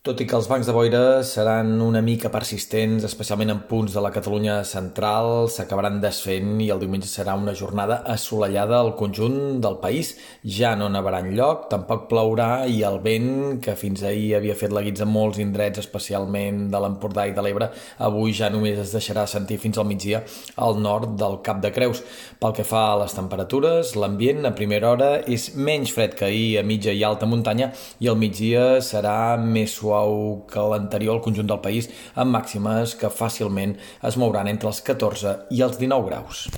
Tot i que els bancs de boira seran una mica persistents, especialment en punts de la Catalunya central, s'acabaran desfent i el diumenge serà una jornada assolellada al conjunt del país. Ja no nevarà lloc, tampoc plourà i el vent, que fins ahir havia fet la guitza molts indrets, especialment de l'Empordà i de l'Ebre, avui ja només es deixarà sentir fins al migdia al nord del Cap de Creus. Pel que fa a les temperatures, l'ambient a primera hora és menys fred que ahir a mitja i alta muntanya i al migdia serà més suau suau que l'anterior al conjunt del país, amb màximes que fàcilment es mouran entre els 14 i els 19 graus.